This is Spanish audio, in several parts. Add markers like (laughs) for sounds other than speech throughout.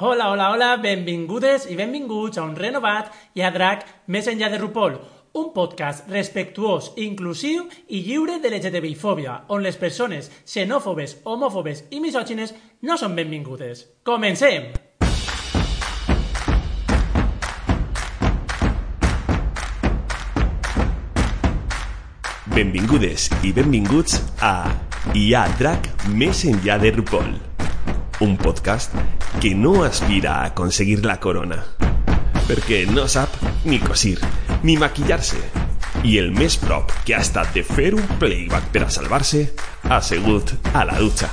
Hola, hola, hola, benvingudes i benvinguts a un renovat i a Drac més enllà de RuPaul, un podcast respectuós, inclusiu i lliure de l'LGTBI-fòbia, on les persones xenòfobes, homòfobes i misògines no són benvingudes. Comencem! Benvingudes i benvinguts a Hi ha drac més enllà de RuPaul, un podcast que no aspira a aconseguir la corona, perquè no sap ni cosir, ni maquillar-se, i el més prop que ha estat de fer un playback per a salvar-se a la dutxa.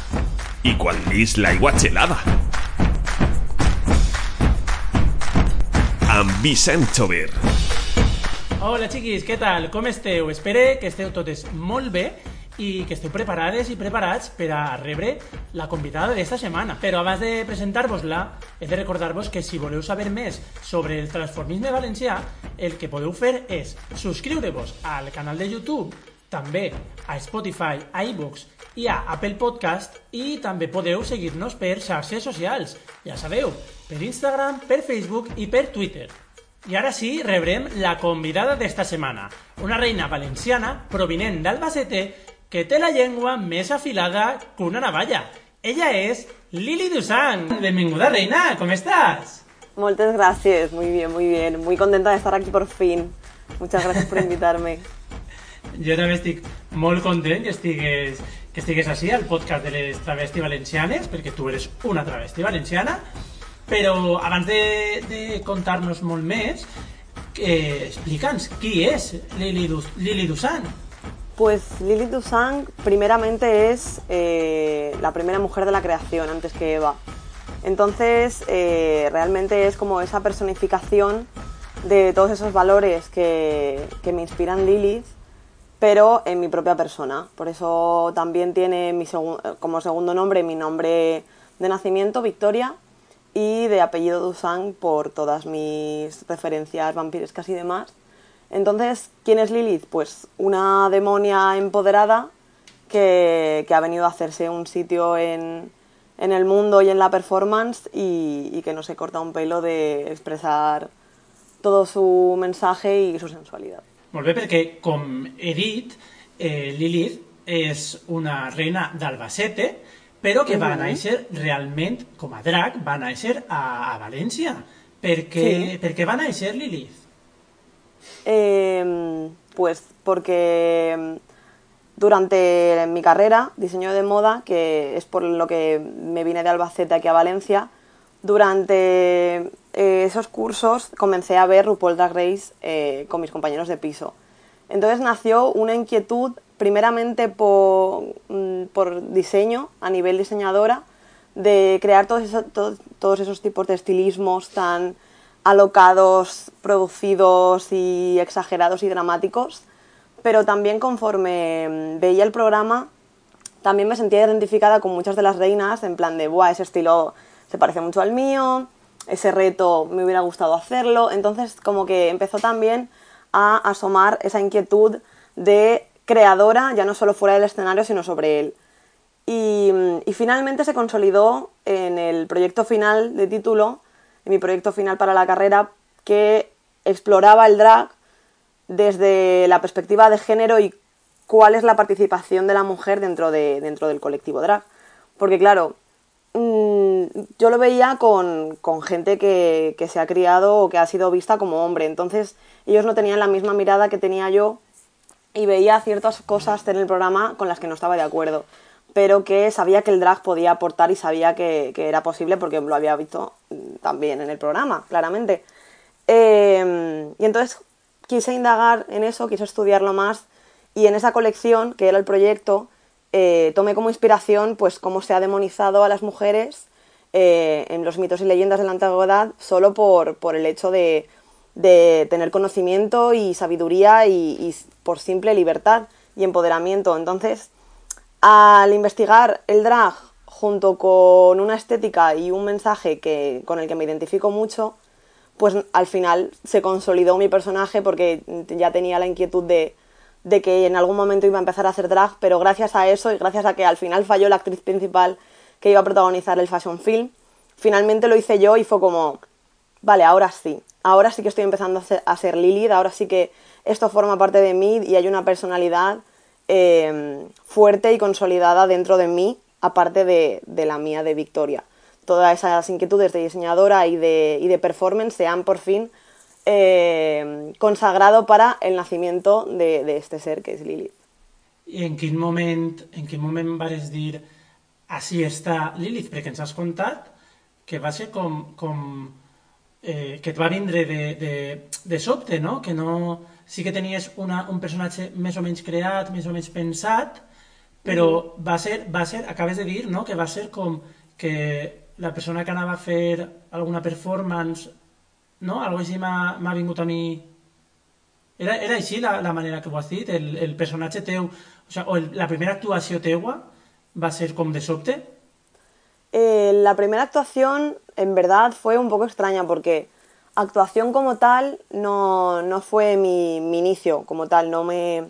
I quan lis l'aigua gelada. Amb Vicent. Hola xiquis, què tal? Com esteu? Espero que esteu totes molt bé i que esteu preparades i preparats per a rebre la convidada d'esta setmana. Però abans de presentar-vos-la, he de recordar-vos que si voleu saber més sobre el transformisme valencià, el que podeu fer és subscriure-vos al canal de YouTube, també a Spotify, a iVoox i a Apple Podcast i també podeu seguir-nos per xarxes socials, ja sabeu, per Instagram, per Facebook i per Twitter. I ara sí, rebrem la convidada d'esta setmana, una reina valenciana provinent d'Albacete que té la llengua més afilada que una navalla. Ella és Lili Dusang. Benvinguda, reina, com estàs? Muchas gracias, muy bien, muy bien. Muy contenta de estar aquí por fin. Muchas gracias por invitarme. Jo també estic molt content que estigues, que estigues així al podcast de les travesti valencianes, perquè tu eres una travesti valenciana, però abans de, de contar-nos molt més, eh, explica'ns qui és Lili, dus, Lili Dusang. Pues Lili Dusang primeramente es eh, la primera mujer de la creación antes que Eva. Entonces eh, realmente es como esa personificación de todos esos valores que, me inspiran Lilith, pero en mi propia persona. Por eso también tiene como segundo nombre mi nombre de nacimiento, Victoria, y de apellido Dusang por todas mis referencias vampirescas y demás. Entonces, ¿quién es Lilith? Pues una demonia empoderada que, que ha venido a hacerse un sitio en, en el mundo y en la performance y, y que no se corta un pelo de expresar todo su mensaje y su sensualidad. Bé, perquè, com he dit, eh, Lilith és una reina d'Albacete, però que va néixer realment, com a drac, va néixer a, a València. Per què, Sí. per què va néixer Lilith? Eh, pues porque durante mi carrera, diseño de moda, que es por lo que me vine de Albacete aquí a Valencia, durante eh, esos cursos comencé a ver RuPaul Drag Race eh, con mis compañeros de piso. Entonces nació una inquietud, primeramente por, mm, por diseño, a nivel diseñadora, de crear todos esos, todos esos tipos de estilismos tan alocados, producidos y exagerados y dramáticos, pero también conforme mm, veía el programa, también me sentía identificada con muchas de las reinas, en plan de, Buah, ese estilo se parece mucho al mío, ese reto me hubiera gustado hacerlo, entonces como que empezó también a asomar esa inquietud de creadora, ya no solo fuera del escenario, sino sobre él. Y, y finalmente se consolidó en el proyecto final de título, en mi proyecto final para la carrera, que exploraba el drag desde la perspectiva de género y cuál es la participación de la mujer dentro, de, dentro del colectivo drag. Porque claro, mm, yo lo veía con, con gente que, que se ha criado o que ha sido vista como hombre, entonces ellos no tenían la misma mirada que tenía yo y veía ciertas cosas en el programa con las que no estaba de acuerdo, pero que sabía que el drag podía aportar y sabía que, que era posible porque lo había visto mm, también en el programa, claramente. Eh, y entonces quise indagar en eso, quise estudiarlo más y en esa colección, que era el proyecto, eh, tomé como inspiración pues cómo se ha demonizado a las mujeres eh, en los mitos y leyendas de la antigüedad solo por, por el hecho de, de tener conocimiento y sabiduría y, y por simple libertad y empoderamiento. Entonces, al investigar el drag junto con una estética y un mensaje que, con el que me identifico mucho, pues al final se consolidó mi personaje porque ya tenía la inquietud de, que en algún momento iba a empezar a hacer drag, pero gracias a eso y gracias a que al final falló la actriz principal que iba a protagonizar el fashion film, finalmente lo hice yo y fue como, vale, ahora sí, ahora sí que estoy empezando a ser, a ser Lilith, ahora sí que esto forma parte de mí y hay una personalidad eh, fuerte y consolidada dentro de mí, aparte de, de, la mía de Victoria. Todas esas inquietudes de diseñadora y de, y de performance se han por fin eh, consagrado para el nacimiento de, de, este ser que es Lilith. I en quin moment, en quin moment vares dir així està Lilith? Perquè ens has contat que va ser com, com eh, que va vindre de, de, de sobte, no? Que no... Sí que tenies una, un personatge més o menys creat, més o menys pensat, però va ser, va ser, acabes de dir, no?, que va ser com que la persona que anava a fer alguna performance, no?, algo així m'ha vingut a mi... Era, era així la, la manera que ho has dit? El, el personatge teu, o, sea, o el, la primera actuació teua va ser com de sobte? Eh, la primera actuación en verdad fue un poco extraña porque actuación como tal no, no fue mi, mi, inicio como tal, no me,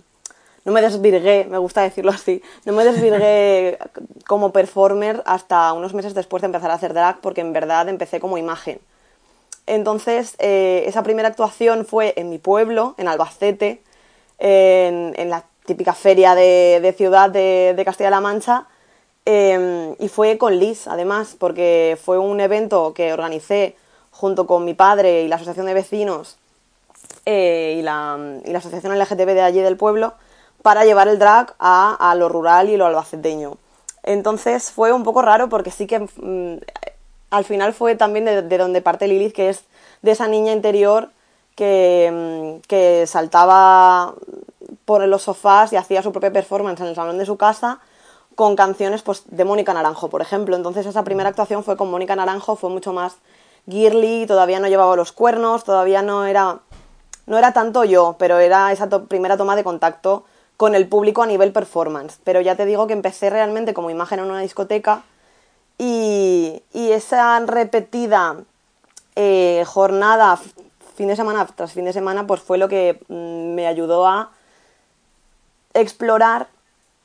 no me desvirgué, me gusta decirlo así, no me desvirgué (laughs) como performer hasta unos meses después de empezar a hacer drag porque en verdad empecé como imagen. Entonces, eh, esa primera actuación fue en mi pueblo, en Albacete, en, en la típica feria de, de ciudad de, de Castilla-La Mancha, eh, y fue con Liz, además, porque fue un evento que organicé junto con mi padre y la asociación de vecinos eh, y, la, y, la, asociación LGTB de allí del pueblo para llevar el drag a, a, lo rural y lo albaceteño. Entonces fue un poco raro porque sí que mmm, al final fue también de, de, donde parte Lilith, que es de esa niña interior que, mmm, que saltaba por los sofás y hacía su propia performance en el salón de su casa con canciones pues, de Mónica Naranjo, por ejemplo. Entonces esa primera actuación fue con Mónica Naranjo, fue mucho más girly, todavía no llevaba los cuernos, todavía no era, no era tanto yo, pero era esa primera toma de contacto con el público a nivel performance. Pero ya te digo que empecé realmente como imagen en una discoteca y, esa repetida eh, jornada, fin de semana tras fin de semana, pues fue lo que mmm, me ayudó a explorar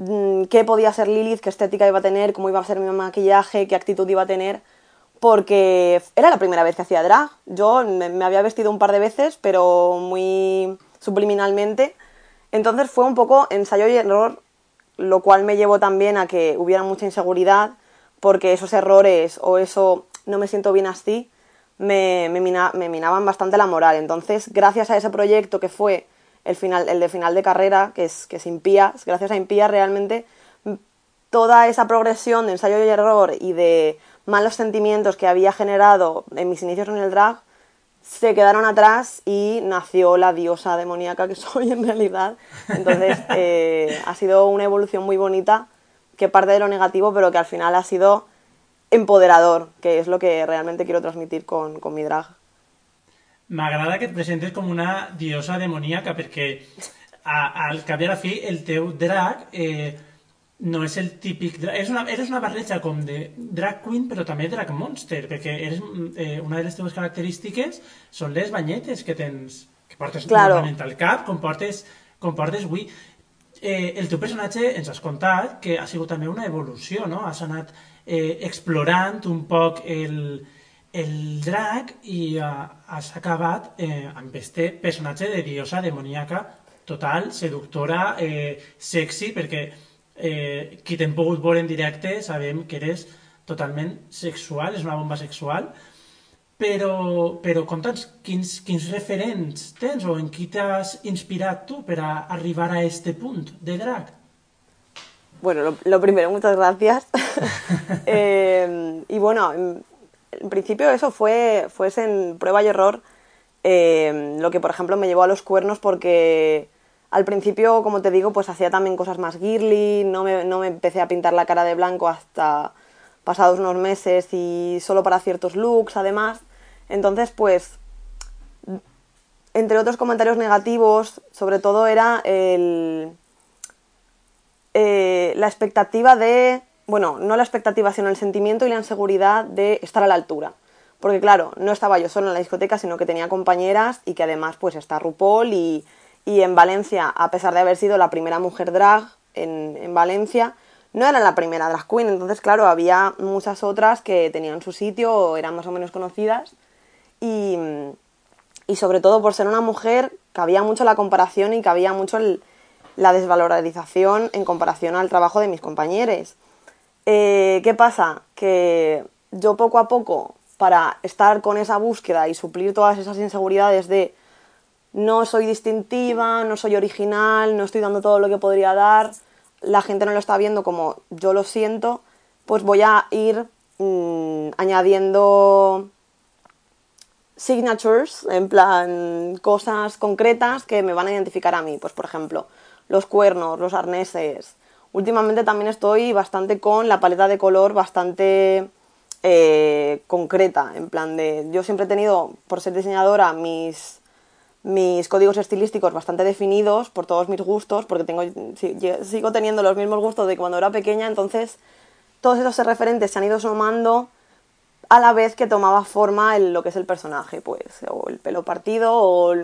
Mm, qué podía ser Lilith, qué estética iba a tener, cómo iba a ser mi maquillaje, qué actitud iba a tener, porque era la primera vez que hacía drag. Yo me, había vestido un par de veces, pero muy subliminalmente. Entonces fue un poco ensayo y error, lo cual me llevó también a que hubiera mucha inseguridad, porque esos errores o eso no me siento bien así, me, me, mina, me minaban bastante la moral. Entonces, gracias a ese proyecto que fue el, final, el de final de carrera, que es, que es Impías, gracias a Impías realmente toda esa progresión de ensayo y error y de malos sentimientos que había generado en mis inicios en el drag se quedaron atrás y nació la diosa demoníaca que (laughs) soy en realidad. Entonces (laughs) eh, ha sido una evolución muy bonita que parte de lo negativo pero que al final ha sido empoderador, que es lo que realmente quiero transmitir con, con mi drag. M'agrada que et presentes com una diosa demoníaca, perquè a, al cap i a la fi el teu drag eh, no és el típic és una, eres una barreja com de drag queen però també drag monster, perquè eres, eh, una de les teves característiques són les banyetes que tens, que portes claro. al cap, com portes, com portes avui. Eh, el teu personatge ens has contat que ha sigut també una evolució, no? Has anat eh, explorant un poc el, el drag i uh, has acabat eh, amb este personatge de diosa demoníaca total, seductora, eh, sexy, perquè eh, qui t'hem en directe sabem que eres totalment sexual, és una bomba sexual, però, però conta'ns quins, quins referents tens o en qui t'has inspirat tu per a arribar a este punt de drag? Bueno, lo, lo primero, muchas gracias. (laughs) eh, y bueno, en principio eso fue, fue en prueba y error, eh, lo que por ejemplo me llevó a los cuernos porque al principio, como te digo, pues hacía también cosas más girly, no me, no me empecé a pintar la cara de blanco hasta pasados unos meses y solo para ciertos looks además. Entonces, pues, entre otros comentarios negativos, sobre todo era el, eh, la expectativa de bueno, no la expectativa, sino el sentimiento y la inseguridad de estar a la altura. Porque claro, no estaba yo solo en la discoteca, sino que tenía compañeras y que además pues está RuPaul y, y en Valencia, a pesar de haber sido la primera mujer drag en, en, Valencia, no era la primera drag queen, entonces claro, había muchas otras que tenían su sitio o eran más o menos conocidas y, y sobre todo por ser una mujer cabía mucho la comparación y cabía mucho la desvalorización en comparación al trabajo de mis compañeros. Eh, ¿Qué pasa? Que yo poco a poco, para estar con esa búsqueda y suplir todas esas inseguridades de no soy distintiva, no soy original, no estoy dando todo lo que podría dar, la gente no lo está viendo como yo lo siento, pues voy a ir mm, añadiendo signatures, en plan cosas concretas que me van a identificar a mí. Pues por ejemplo, los cuernos, los arneses. Últimamente también estoy bastante con la paleta de color bastante eh, concreta, en plan de... Yo siempre he tenido, por ser diseñadora, mis mis códigos estilísticos bastante definidos por todos mis gustos, porque tengo, sigo teniendo los mismos gustos de cuando era pequeña, entonces todos esos referentes se han ido sumando a la vez que tomaba forma el, lo que es el personaje, pues, o el pelo partido, o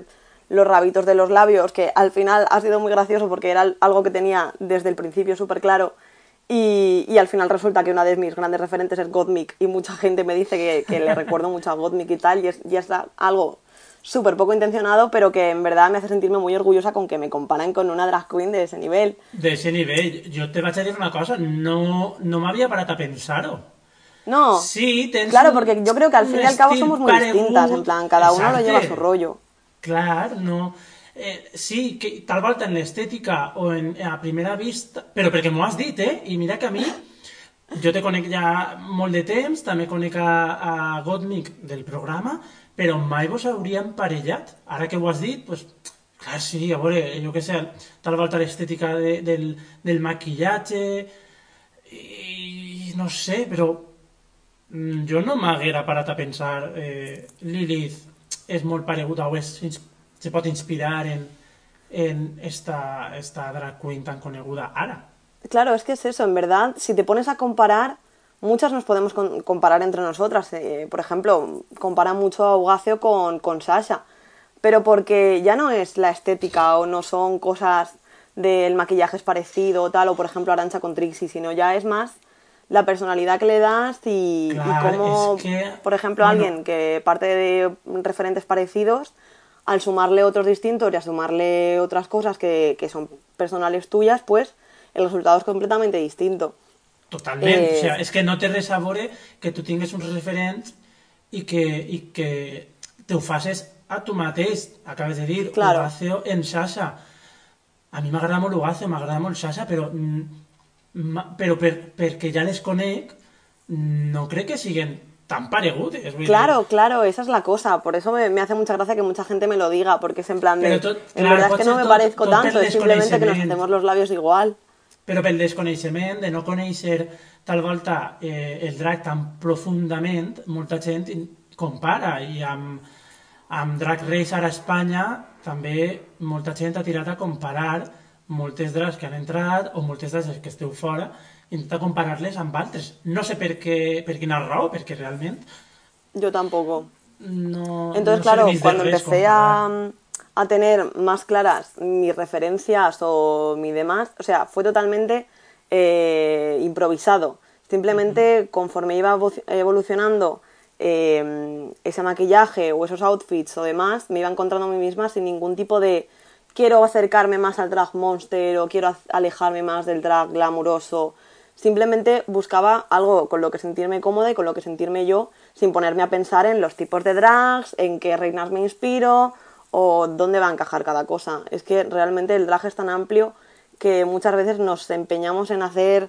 los rabitos de los labios, que al final ha sido muy gracioso porque era algo que tenía desde el principio súper claro, y, al final resulta que una de mis grandes referentes es Gottmik, y mucha gente me dice que, que le recuerdo mucho a Gottmik y tal, y es, y es algo súper poco intencionado, pero que en verdad me hace sentirme muy orgullosa con que me comparen con una drag queen de ese nivel. De ese nivel. Yo te voy a decir una cosa, no, no me había parado a pensar. No. Sí, Claro, porque yo creo que al fin y al cabo somos muy distintas, en plan, cada uno lo lleva a su rollo. Claro, no. Eh, sí, que tal volta en la estética o en, a primera vista... Pero porque m'ho has dit, eh? I mira que a mi... Jo te conec ja molt de temps, també conec a, a Gottmik del programa, però mai vos hauríem parellat. Ara que ho has dit, pues, clar, sí, a veure, jo què sé, tal volta l'estètica de, del, del maquillatge, i no sé, però mm, jo no m'haguera parat a pensar eh, Lilith és molt pareguda o és, se pot inspirar en, en esta, esta drag queen tan coneguda ara. Claro, es que es eso, en verdad, si te pones a comparar, muchas nos podemos comparar entre nosotras. Eh, por ejemplo, compara mucho a Ugacio con, con Sasha, pero porque ya no es la estética o no son cosas del maquillaje es parecido o tal, o por ejemplo Arancha con Trixie, sino ya es más la personalidad que le das y, cómo, por ejemplo, alguien que parte de referentes parecidos, al sumarle otros distintos y a sumarle otras cosas que, que son personales tuyas, pues el resultado es completamente distinto. Totalment, eh... o sigui, és que no té res a veure que tu tingues uns referents i que, i que te ho a tu mateix, acabes de dir, claro. Ugaceo en Sasha. A mi m'agrada molt Ugaceo, m'agrada molt Sasha, però, mm, però per, perquè ja les conec, no crec que siguen tan paregudes. Claro, claro, esa es la cosa. Por eso me, me, hace mucha gracia que mucha gente me lo diga, porque es en plan de... Tot, en claro, verdad es que no me tot, parezco tot tanto, es simplemente que nos hacemos los labios igual. Però pel desconeixement, de no conèixer tal volta eh, el drag tan profundament, molta gent compara i amb, amb Drag Race ara a Espanya també molta gent ha tirat a comparar moltes drags que han entrat o moltes drags que esteu fora intenta comparar-les amb altres. No sé per, què, per quina raó, perquè realment... Jo tampoc. No, Entonces, no claro, cuando empecé a, a tener más claras mis referencias o mi demás, o sea, fue totalmente eh, improvisado. Simplemente conforme iba evolucionando eh, ese maquillaje o esos outfits o demás, me iba encontrando a mí misma sin ningún tipo de quiero acercarme más al drag monster o quiero alejarme más del drag glamuroso. Simplemente buscaba algo con lo que sentirme cómoda y con lo que sentirme yo, sin ponerme a pensar en los tipos de drags, en qué reinas me inspiro o dónde va a encajar cada cosa. Es que realmente el drag es tan amplio que muchas veces nos empeñamos en hacer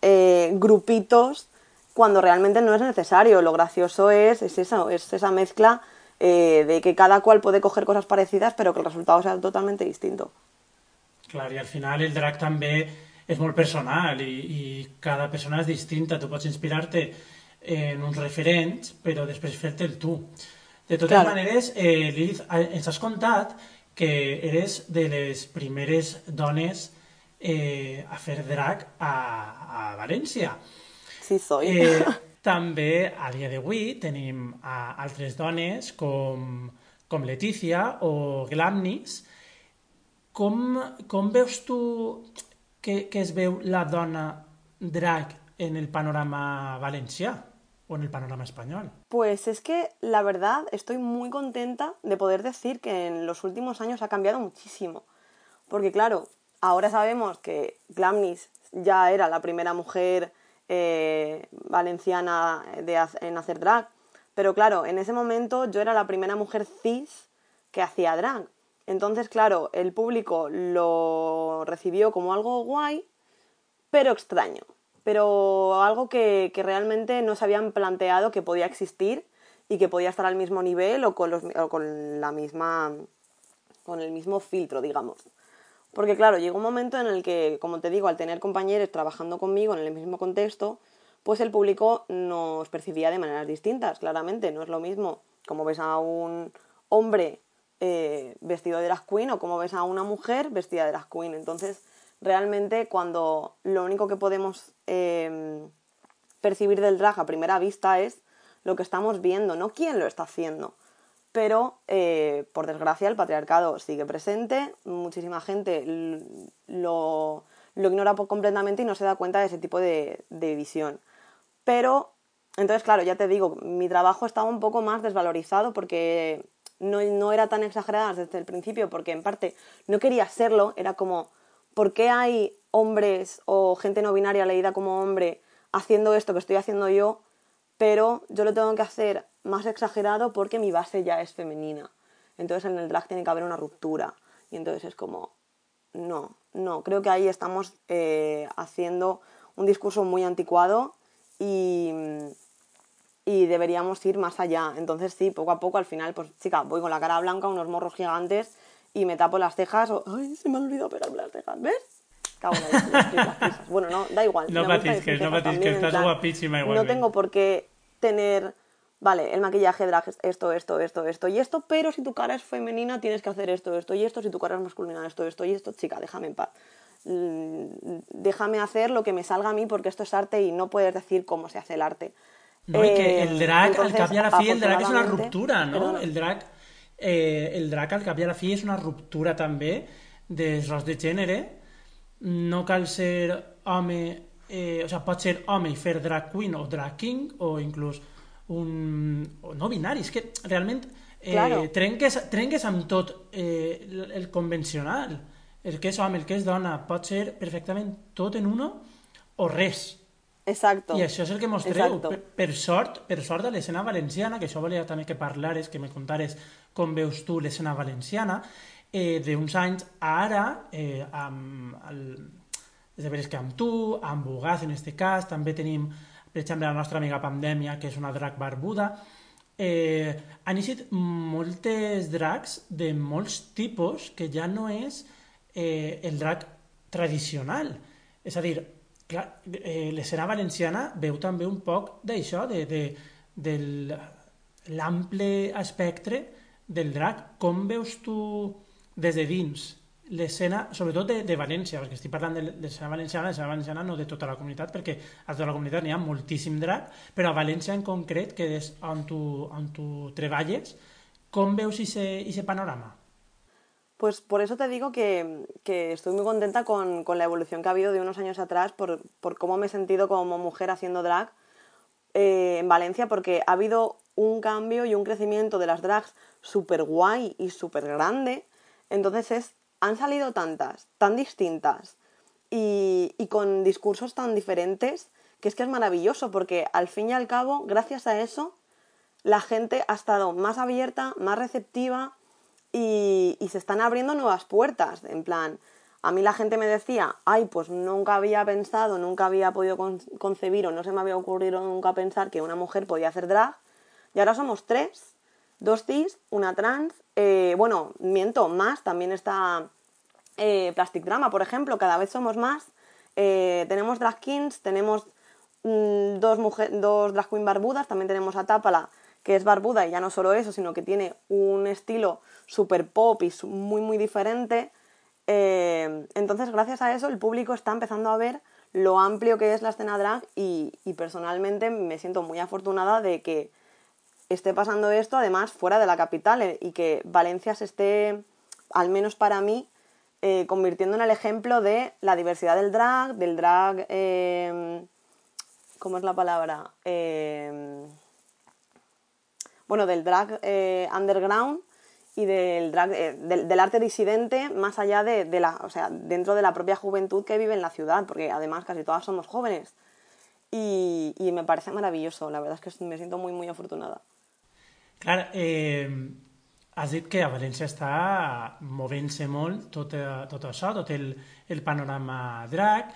eh, grupitos cuando realmente no es necesario. Lo gracioso es, es, eso, es esa mezcla eh, de que cada cual puede coger cosas parecidas pero que el resultado sea totalmente distinto. Claro, y al final el drag també és molt personal i cada persona és distinta. Tu pots inspirar-te en uns referents, però després fer-te el tu. De totes claro. maneres, eh, Lilith, ens has contat que eres de les primeres dones eh, a fer drag a, a València. Sí, soy. Eh, (laughs) també, a dia d'avui, tenim a altres dones com, com Letícia o Glamnis. Com, com veus tu que, que es veu la dona drag en el panorama valencià en el panorama español? Pues es que la verdad estoy muy contenta de poder decir que en los últimos años ha cambiado muchísimo. Porque claro, ahora sabemos que Glamnis ya era la primera mujer eh, valenciana de, en hacer drag. Pero claro, en ese momento yo era la primera mujer cis que hacía drag. Entonces, claro, el público lo recibió como algo guay, pero extraño pero algo que, realmente no se habían planteado que podía existir y que podía estar al mismo nivel o con, los, con la misma con el mismo filtro, digamos. Porque claro, llegó un momento en el que, como te digo, al tener compañeros trabajando conmigo en el mismo contexto, pues el público nos percibía de maneras distintas, claramente. No es lo mismo como ves a un hombre eh, vestido de drag queen o como ves a una mujer vestida de drag queen. Entonces, realmente cuando lo único que podemos em, percibir del drag a primera vista es lo que estamos viendo, no quién lo está haciendo. Pero, eh, por desgracia, el patriarcado sigue presente, muchísima gente lo, ignora completamente y no se da cuenta de ese tipo de, visión. Pero, entonces, claro, ya te digo, mi trabajo estaba un poco más desvalorizado porque no, no era tan exagerada desde el principio, porque en parte no quería serlo, era como, ¿por qué hay hombres o gente no binaria leída como hombre haciendo esto que estoy haciendo yo, pero yo lo tengo que hacer más exagerado porque mi base ya es femenina? Entonces en el drag tiene que haber una ruptura. Y entonces es como, no, no, creo que ahí estamos eh, haciendo un discurso muy anticuado y, y deberíamos ir más allá. Entonces sí, poco a poco al final, pues chica, voy con la cara blanca, unos morros gigantes y me tapo las cejas o ¡ay, se me ha olvidado pegarme las cejas! ¿Ves? Cago en las Bueno, no, da igual. No patisques, no patisques, estás guapísima igual. No tengo por qué tener, vale, el maquillaje drag es esto, esto, esto, esto y esto, pero si tu cara es femenina tienes que hacer esto, esto y esto, si tu cara es masculina esto, esto y esto, chica, déjame en paz. Mm, déjame hacer lo que me salga a mí porque esto es arte y no puedes decir cómo se hace el arte. No, y que el drag, al cap la fi, el drag es una ruptura, no? El drag eh, el drac al cap i a la fi és una ruptura també dels rols de gènere no cal ser home eh, o sigui, pot ser home i fer drag queen o drag king o inclús un o no binari, és que realment eh, claro. trenques, trenques amb tot eh, el, el convencional el que és home, el que és dona pot ser perfectament tot en uno o res Exacto. I això és el que mostreu. Per, per sort, per sort de l'escena valenciana, que això volia també que parlares, que me contares com veus tu l'escena valenciana, eh, d'uns anys ara, eh, amb el, de veres que amb tu, amb Bugaz en este cas, també tenim, per exemple, la nostra amiga Pandèmia, que és una drac barbuda, eh, han eixit moltes dracs de molts tipus que ja no és eh, el drac tradicional. És a dir, clar, eh, l'escena valenciana veu també un poc d'això, de, de, de l'ample espectre del drac. Com veus tu des de dins l'escena, sobretot de, de València, perquè estic parlant de l'escena valenciana, l'escena valenciana no de tota la comunitat, perquè a tota la comunitat n'hi ha moltíssim drac, però a València en concret, que és on tu, on tu treballes, com veus aquest panorama? Pues por eso te digo que, estoy muy contenta con, la evolución que ha habido de unos años atrás, por, cómo me he sentido como mujer haciendo drag eh, en Valencia, porque ha habido un cambio y un crecimiento de las drags súper guay y súper grande. Entonces es, han salido tantas, tan distintas y, y con discursos tan diferentes, que es que es maravilloso, porque al fin y al cabo, gracias a eso, la gente ha estado más abierta, más receptiva y, se están abriendo nuevas puertas. En plan, a mí la gente me decía, ay, pues nunca había pensado, nunca había podido concebir o no se me había ocurrido nunca pensar que una mujer podía hacer drag. Y ahora somos tres, dos cis, una trans, eh, bueno, miento, más, también está eh, Plastic Drama, por ejemplo, cada vez somos más. Eh, tenemos drag kings, tenemos mm, dos, dos drag queen barbudas, también tenemos a Tápala, que es barbuda y ya no solo eso, sino que tiene un estilo super pop y muy muy diferente. Entonces, gracias a eso, el público está empezando a ver lo amplio que es la escena drag y, personalmente me siento muy afortunada de que esté pasando esto, además, fuera de la capital eh, y que Valencia se esté, al menos para mí, eh, convirtiendo en el ejemplo de la diversidad del drag, del drag, eh, ¿cómo es la palabra? Eh, bueno, del drag eh, underground y del, drag, del, del arte disidente más allá de, la, o sea, dentro de la propia juventud que vive en la ciudad, porque además casi todas somos jóvenes. Y me parece maravilloso, la verdad es que me siento muy, muy afortunada. Clar, eh, has dit que a València està movent-se molt tot, eh, tot això, tot el, el panorama drag,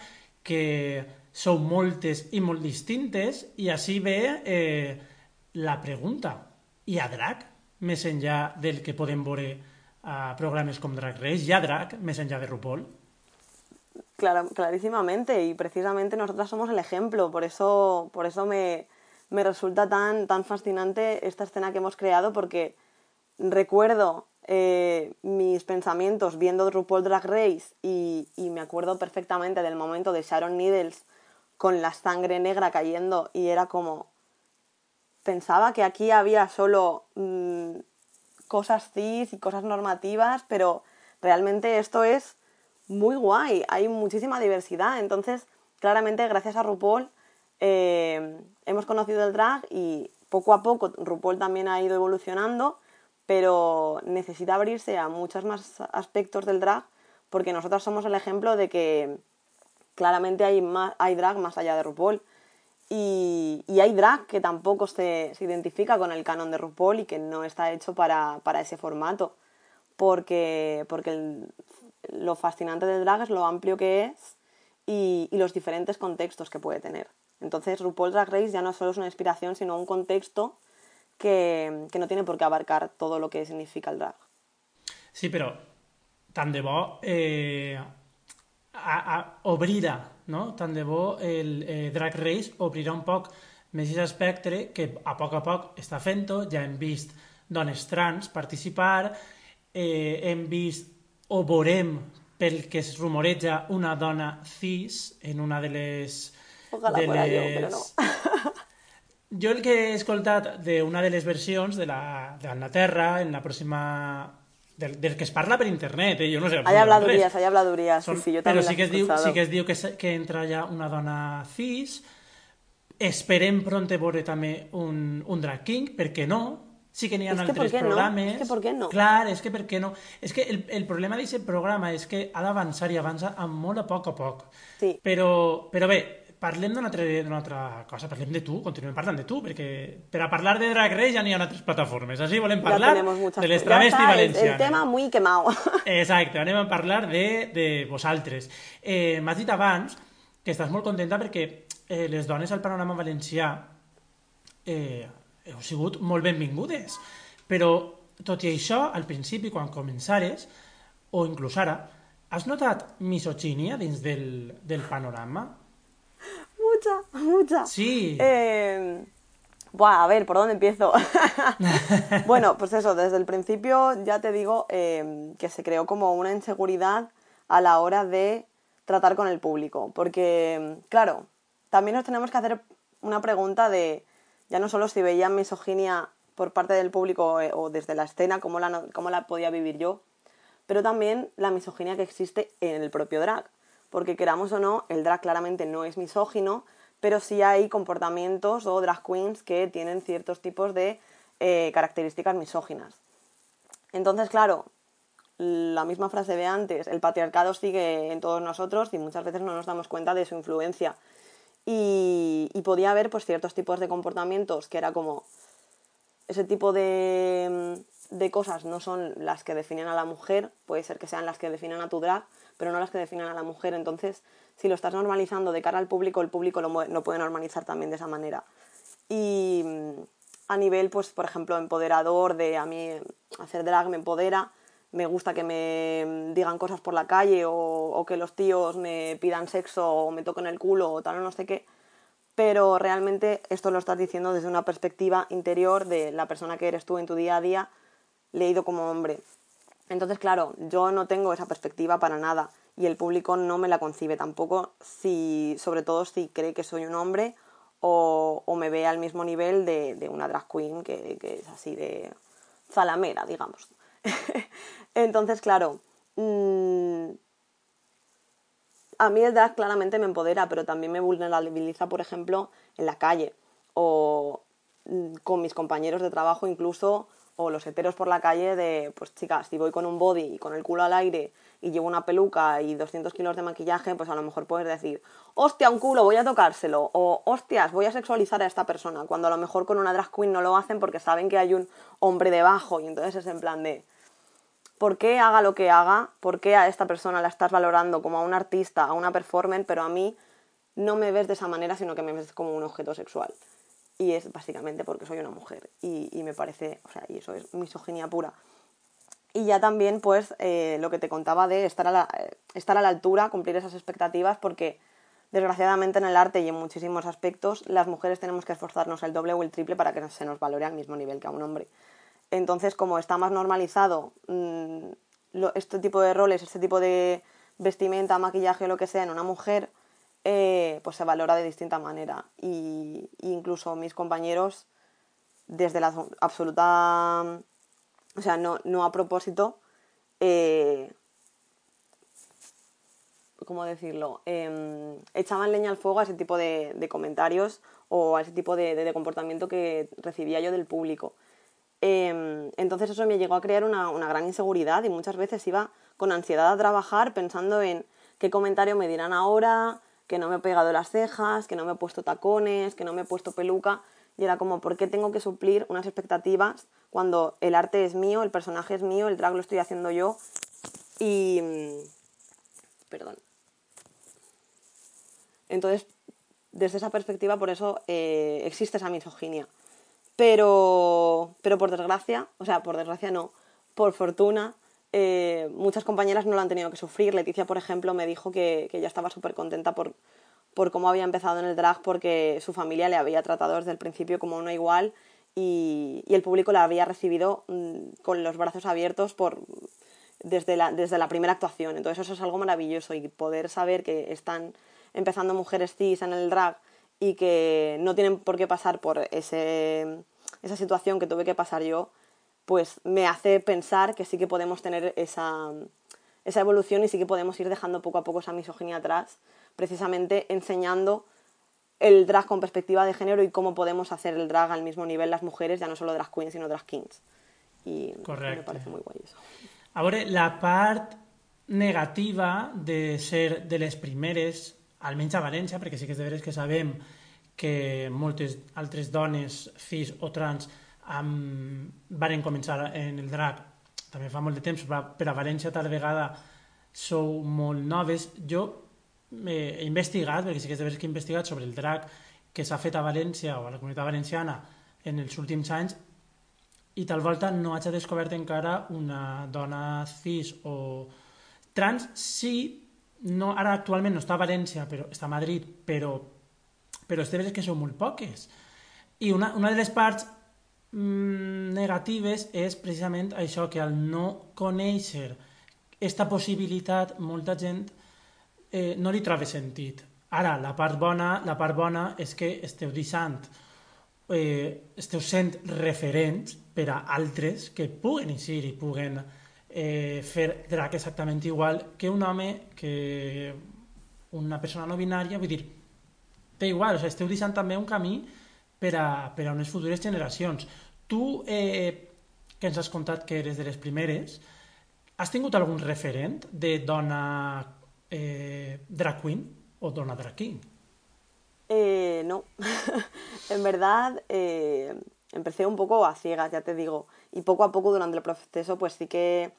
que sou moltes i molt distintes, i així ve eh, la pregunta. Hi ha drag més enllà del que podem veure a programes com Drag Race? Hi ha drag més enllà de RuPaul? Clara- clarísimamente, y precisamente nosotras somos el ejemplo, por eso, por eso me, me resulta tan, tan fascinante esta escena que hemos creado, porque recuerdo eh, mis pensamientos viendo RuPaul Drag Race y, y me acuerdo perfectamente del momento de Sharon Needles con la sangre negra cayendo y era como, pensaba que aquí había solo mm, cosas cis y cosas normativas, pero realmente esto es muy guay, hay muchísima diversidad, entonces claramente gracias a RuPaul eh, hemos conocido el drag y poco a poco RuPaul también ha ido evolucionando, pero necesita abrirse a muchos más aspectos del drag porque nosotros somos el ejemplo de que claramente hay, más, hay drag más allá de RuPaul. Y, y hay drag que tampoco se, se identifica con el canon de RuPaul y que no está hecho para, para ese formato. Porque, porque lo fascinante del drag es lo amplio que es y los diferentes contextos que puede tener. Entonces RuPaul Drag Race ya no solo es una inspiración, sino un contexto que, que no tiene por qué abarcar todo lo que significa el drag. Sí, però tant de bo eh, a, a, no? Tant de bo el eh, Drag Race obrirà un poc més aquest espectre que a poc a poc està fent-ho, ja hem vist dones trans participar, eh, hem vist o veurem pel que es rumoreja una dona cis en una de les... Fuera yo, les... pero no. Jo el que he escoltat d'una de les versions de la- d'Anglaterra en la pròxima... Del, del que es parla per internet, eh? jo no sé habladurías, res. hay habladurías. Són- sí, sí, yo però también sí que, es diu, sí que es diu que, que entra ja una dona cis. Esperem pront veure també un, un drag king, per què no? Sí que n'hi ha És que altres què no? programes. És que per què no? Clar, és que per què no? És que el, el problema d'aquest programa és que ha d'avançar i avança amb molt a poc a poc. Sí. Però, però bé, parlem d'una altra, altra cosa, parlem de tu, continuem parlant de tu, perquè per a parlar de Drag Race ja n'hi ha altres plataformes, així volem parlar de les travesti el- valencianes. El tema muy quemado. (laughs) Exacte, anem a parlar de, de vosaltres. Eh, M'has dit abans que estàs molt contenta perquè eh, les dones al panorama valencià eh, heu sigut molt benvingudes. Però, tot i això, al principi, quan començares, o inclús ara, has notat misoginia dins del, del panorama? Mucha, mucha. Sí. Eh, buah, a ver, ¿por dónde empiezo? (laughs) (laughs) bueno, pues eso, desde el principio ya te digo eh, que se creó como una inseguridad a la hora de tratar con el público. Porque, claro, también nos tenemos que hacer una pregunta de, ya no solo si veían misoginia por parte del público eh, o desde la escena, cómo la, cómo la podía vivir yo, pero también la misoginia que existe en el propio drag. Porque queramos o no, el drag claramente no es misógino, pero sí hay comportamientos o drag queens que tienen ciertos tipos de eh, características misóginas. Entonces, claro, la misma frase de antes, el patriarcado sigue en todos nosotros y muchas veces no nos damos cuenta de su influencia. Y, podía haber pues ciertos tipos de comportamientos que era como ese tipo de, de cosas no son las que definen a la mujer, puede ser que sean las que definen a tu drag, pero no las que definen a la mujer. Entonces, si lo estás normalizando de cara al público, el público lo, puede normalizar también de esa manera. Y mm, a nivel, pues, por ejemplo, empoderador, de a mí hacer drag me empodera, me gusta que me digan cosas por la calle o, o que los tíos me pidan sexo o me toquen el culo o tal o no sé qué, pero realmente esto lo estás diciendo desde una perspectiva interior de la persona que eres tú en tu día a día, leído como hombre. Entonces, claro, yo no tengo esa perspectiva para nada y el público no me la concibe tampoco, si, sobre todo si cree que soy un hombre o, o me ve al mismo nivel de, de una drag queen que, que es así de zalamera, digamos. (laughs) Entonces, claro, mm, a mí el drag claramente me empodera, pero también me vulnerabiliza, por ejemplo, en la calle o mm, con mis compañeros de trabajo incluso o los heteros por la calle de, pues chicas, si voy con un body y con el culo al aire y llevo una peluca y 200 kilos de maquillaje, pues a lo mejor puedes decir, hostia, un culo, voy a tocárselo, o hostias, voy a sexualizar a esta persona, cuando a lo mejor con una drag queen no lo hacen porque saben que hay un hombre debajo y entonces es en plan de, ¿por qué haga lo que haga? ¿Por qué a esta persona la estás valorando como a un artista, a una performer, pero a mí no me ves de esa manera, sino que me ves como un objeto sexual? y es básicamente porque soy una mujer y, y me parece, o sea, y eso es misoginia pura. Y ya también, pues, eh, lo que te contaba de estar a, la, estar a la altura, cumplir esas expectativas, porque desgraciadamente en el arte y en muchísimos aspectos las mujeres tenemos que esforzarnos el doble o el triple para que se nos valore al mismo nivel que a un hombre. Entonces, como está más normalizado lo, este tipo de roles, este tipo de vestimenta, maquillaje, o lo que sea en una mujer, eh, pues se valora de distinta manera. Y, incluso mis compañeros, desde la absoluta, o sea, no, no a propósito, eh, ¿cómo decirlo? Em, echaban leña al fuego a ese tipo de, comentarios o a ese tipo de, comportamiento que recibía yo del público. Em, entonces eso me llegó a crear una, una, gran inseguridad y muchas veces iba con ansiedad a trabajar pensando en qué comentario me dirán ahora, que no me he pegado las cejas, que no me he puesto tacones, que no me he puesto peluca. Y era como, ¿por qué tengo que suplir unas expectativas cuando el arte es mío, el personaje es mío, el drag lo estoy haciendo yo? Y... Mm, perdón. Entonces, desde esa perspectiva, por eso eh, existe esa misoginia. Pero, pero por desgracia, o sea, por desgracia no, por fortuna, eh, muchas compañeras no lo han tenido que sufrir. Leticia, por ejemplo, me dijo que, que ella estaba súper contenta por, por cómo había empezado en el drag porque su familia le había tratado desde el principio como uno igual y, y el público la había recibido mm, con los brazos abiertos por, desde, la, desde la primera actuación. Entonces eso es algo maravilloso y poder saber que están empezando mujeres cis en el drag y que no tienen por qué pasar por ese, esa situación que tuve que pasar yo, pues me hace pensar que sí que podemos tener esa, esa evolución y sí que podemos ir dejando poco a poco esa misoginia atrás, precisamente enseñando el drag con perspectiva de género y cómo podemos hacer el drag al mismo nivel las mujeres, ya no solo drag queens, sino drag kings. Y me parece muy guay eso. Ahora, la parte negativa de ser de les primeres, almenys a València, perquè sí que és de veres que sabem que moltes altres dones cis o trans um, varen començar en el drac també fa molt de temps, però per a València tal vegada sou molt noves. Jo he investigat, perquè sí que és de que he investigat sobre el drac que s'ha fet a València o a la comunitat valenciana en els últims anys i tal volta no hagi descobert encara una dona cis o trans, sí, no, ara actualment no està a València, però està a Madrid, però, però és de veres que són molt poques. I una, una de les parts mm, negatives és precisament això, que al no conèixer aquesta possibilitat, molta gent eh, no li troba sentit. Ara, la part bona, la part bona és que esteu deixant, eh, esteu sent referents per a altres que puguen eixir i puguen eh, fer drac exactament igual que un home, que una persona no binària, vull dir, té igual, o sigui, esteu deixant també un camí per a, per a unes futures generacions. Tu, eh, que ens has contat que eres de les primeres, has tingut algun referent de dona eh, drag queen o dona drag king? Eh, no, (laughs) en verdad eh, empecé un poco a ciegas, ya te digo, y poco a poco durante el proceso pues sí que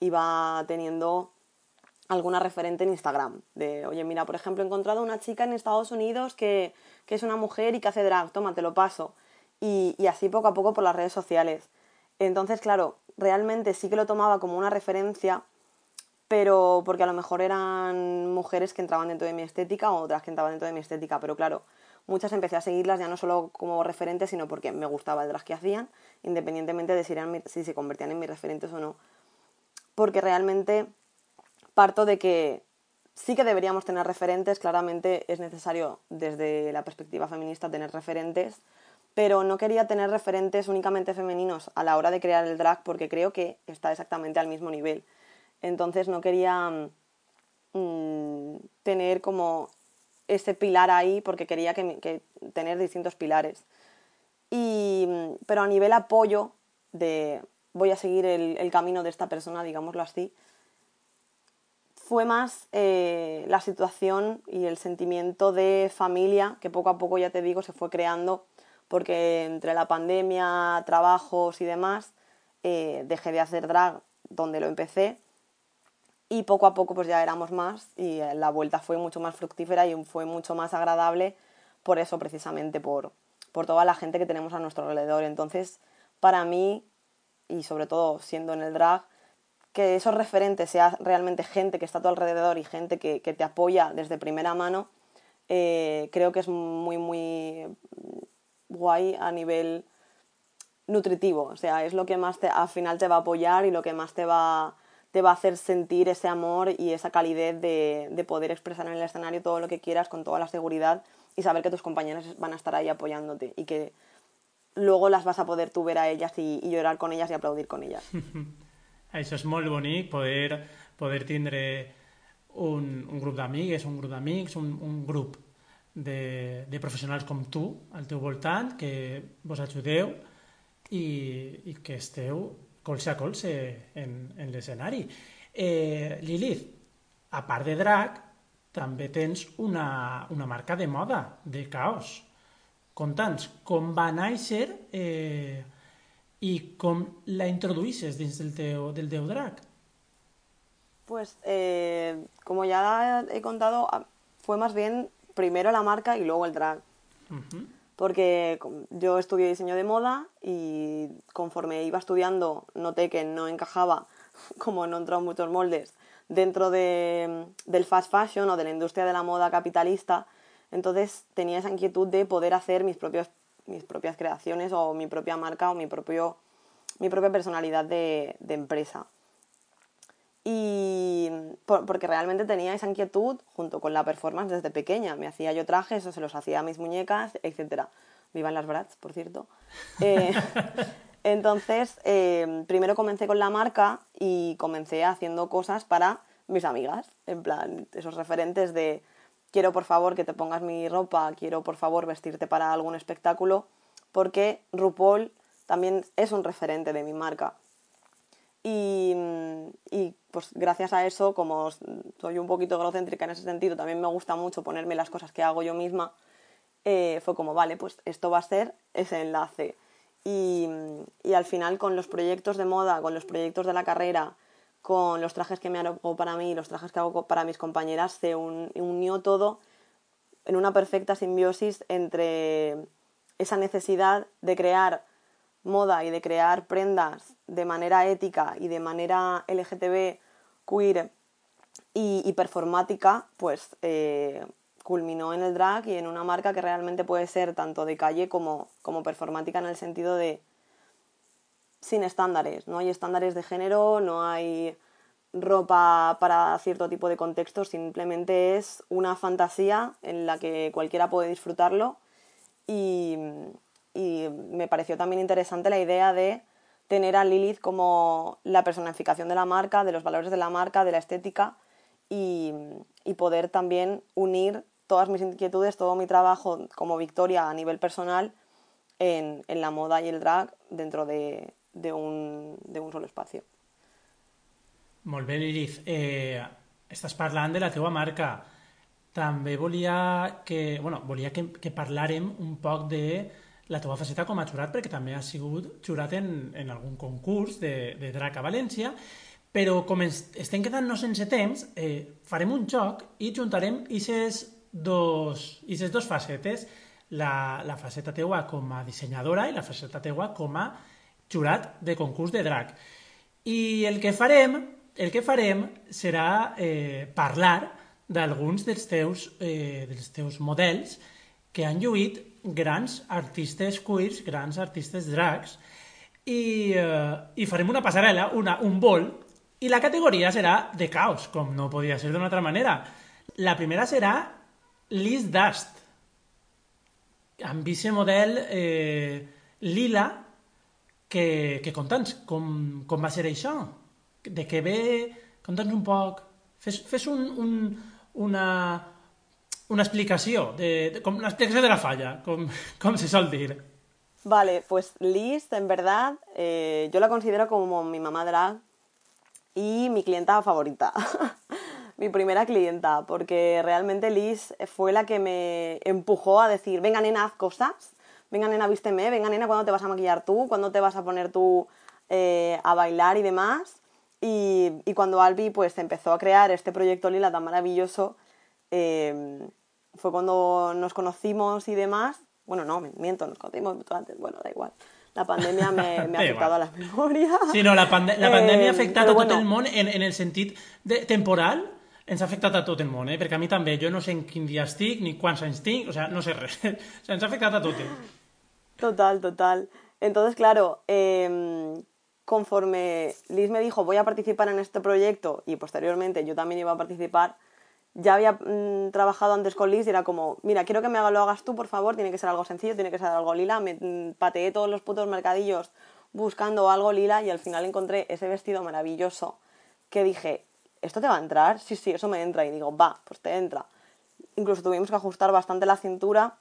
iba teniendo alguna referente en Instagram, de, oye, mira, por ejemplo, he encontrado una chica en Estados Unidos que, que es una mujer y que hace drag, toma, te lo paso. Y, y, así poco a poco por las redes sociales. Entonces, claro, realmente sí que lo tomaba como una referencia, pero porque a lo mejor eran mujeres que entraban dentro de mi estética o otras que entraban dentro de mi estética, pero claro, muchas empecé a seguirlas ya no solo como referentes, sino porque me gustaba el drag que hacían, independientemente de si, eran, si se convertían en mis referentes o no. Porque realmente parto de que sí que deberíamos tener referentes, claramente es necesario desde la perspectiva feminista tener referentes, pero no quería tener referentes únicamente femeninos a la hora de crear el drag porque creo que está exactamente al mismo nivel. Entonces no quería mm, tener como ese pilar ahí porque quería que, tener distintos pilares. Y, pero a nivel apoyo de voy a seguir el, camino de esta persona, digámoslo así, fue más eh, la situación y el sentimiento de familia que poco a poco, ya te digo, se fue creando porque entre la pandemia, trabajos y demás, eh, dejé de hacer drag donde lo empecé y poco a poco pues ya éramos más y eh, la vuelta fue mucho más fructífera y fue mucho más agradable por eso precisamente, por, por toda la gente que tenemos a nuestro alrededor. Entonces, para mí, y sobre todo siendo en el drag, que esos referentes sea realmente gente que está a tu alrededor y gente que, te apoya desde primera mano, eh, creo que es muy, muy guay a nivel nutritivo. O sea, es lo que más te, al final te va a apoyar y lo que más te va te va a hacer sentir ese amor y esa calidez de, poder expresar en el escenario todo lo que quieras con toda la seguridad y saber que tus compañeros van a estar ahí apoyándote y que luego las vas a poder tú ver a ellas y, llorar con ellas y aplaudir con ellas. (laughs) Eso es muy bonito, poder, poder tindre un, un grup d'amigues, un grup d'amics, un, un grup de, de professionals com tu al teu voltant, que vos ajudeu i, i que esteu colze a colze en, en l'escenari. Eh, Lilith, a part de drac, també tens una, una marca de moda, de caos. Conta'ns com va néixer eh, i com la introduïsses dins del teu, del teu drac. Pues, eh, como ya he contado, fue más bien primero la marca y luego el drag. Uh -huh porque yo estudié diseño de moda y conforme iba estudiando noté que no encajaba, (laughs) como no entró en muchos moldes, dentro de, del fast fashion o de la industria de la moda capitalista. Entonces tenía esa inquietud de poder hacer mis, propios, mis propias creaciones o mi propia marca o mi, propio, mi propia personalidad de empresa y porque realmente tenía esa inquietud junto con la performance desde pequeña. Me hacía yo trajes o se los hacía a mis muñecas, etc. Vivan las brats, por cierto. Eh, (laughs) entonces, eh, primero comencé con la marca y comencé haciendo cosas para mis amigas, en plan, esos referentes de quiero por favor que te pongas mi ropa, quiero por favor vestirte para algún espectáculo, porque RuPaul también es un referente de mi marca. Y, y, pues gracias a eso, como soy un poquito egocéntrica en ese sentido, también me gusta mucho ponerme las cosas que hago yo misma, eh, fue como, vale, pues esto va a ser ese enlace. Y, y, al final con los proyectos de moda, con los proyectos de la carrera, con los trajes que me hago para mí, los trajes que hago para mis compañeras, se unió todo en una perfecta simbiosis entre esa necesidad de crear moda y de crear prendas de manera ética y de manera LGTB, queer y, performática, pues eh, culminó en el drag y en una marca que realmente puede ser tanto de calle como, como performática en el sentido de sin estándares. No hay estándares de género, no hay ropa para cierto tipo de contextos, simplemente es una fantasía en la que cualquiera puede disfrutarlo y, y me pareció también interesante la idea de tener a Lilith como la personificación de la marca, de los valores de la marca, de la estética y, poder también unir todas mis inquietudes, todo mi trabajo como Victoria a nivel personal en, la moda y el drag dentro de, un, solo espacio. Molt Lilith. Eh, estàs parlant de la teva marca. També volia que, bueno, volia que, que parlàrem un poc de la teva faceta com a jurat, perquè també has sigut jurat en, en algun concurs de, de drac a València, però com ens, estem quedant-nos sense temps, eh, farem un joc i juntarem aquestes dos, aquestes dos facetes, la, la faceta teua com a dissenyadora i la faceta teua com a jurat de concurs de drac. I el que farem, el que farem serà eh, parlar d'alguns dels, teus, eh, dels teus models que han lluït grans artistes queers, grans artistes drags, i, eh, i farem una passarel·la, una, un vol, i la categoria serà de caos, com no podia ser d'una altra manera. La primera serà Liz Dust, amb aquest model eh, lila, que, que conta'ns, com, com va ser això? De què ve, Conta'ns un poc... Fes, fes un, un, una, una explicació, de, de, de la falla, com, com se sol dir. Vale, pues Liz, en verdad, eh, yo la considero como mi mamá drag y mi clienta favorita. (laughs) mi primera clienta, porque realmente Liz fue la que me empujó a decir, venga nena, haz cosas, venga nena, vísteme, venga nena, ¿cuándo te vas a maquillar tú? ¿Cuándo te vas a poner tú eh, a bailar y demás? Y, y, cuando Albi pues empezó a crear este proyecto Lila tan maravilloso, eh, fue cuando nos conocimos y demás. Bueno, no, miento, nos conocimos mucho antes, bueno, da igual. La pandèmia m'ha (laughs) afectat a la memòria. Sí, no, la, pande la pandèmia ha afectat eh, a tot bueno. el món en, en el sentit de, temporal, ens ha afectat a tot el món, eh? perquè a mi també, jo no sé en quin dia estic, ni quants anys tinc, o sea, no sé res. (laughs) o sea, ens ha afectat a tot. Total, total. Entonces, claro, eh, conforme Liz me dijo voy a participar en este proyecto y posteriormente yo también iba a participar, ya había mmm, trabajado antes con Liz y era como, mira, quiero que me lo hagas tú, por favor, tiene que ser algo sencillo, tiene que ser algo lila. Me mmm, pateé todos los putos mercadillos buscando algo lila y al final encontré ese vestido maravilloso que dije, ¿esto te va a entrar? Sí, sí, eso me entra. Y digo, va, pues te entra. Incluso tuvimos que ajustar bastante la cintura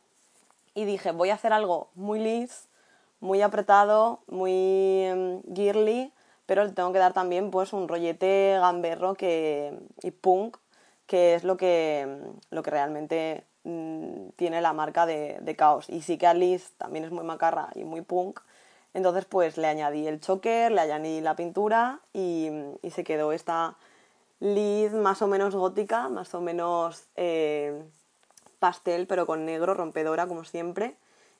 y dije, voy a hacer algo muy lis, muy apretado, muy um, girly, pero le tengo que dar también pues un rollete gamberro que, y punk que es lo que, lo que realmente mmm, tiene la marca de, de, Caos. Y sí que Alice también es muy macarra y muy punk, entonces pues le añadí el choker, le añadí la pintura y, y se quedó esta Liz más o menos gótica, más o menos eh, pastel, pero con negro, rompedora como siempre.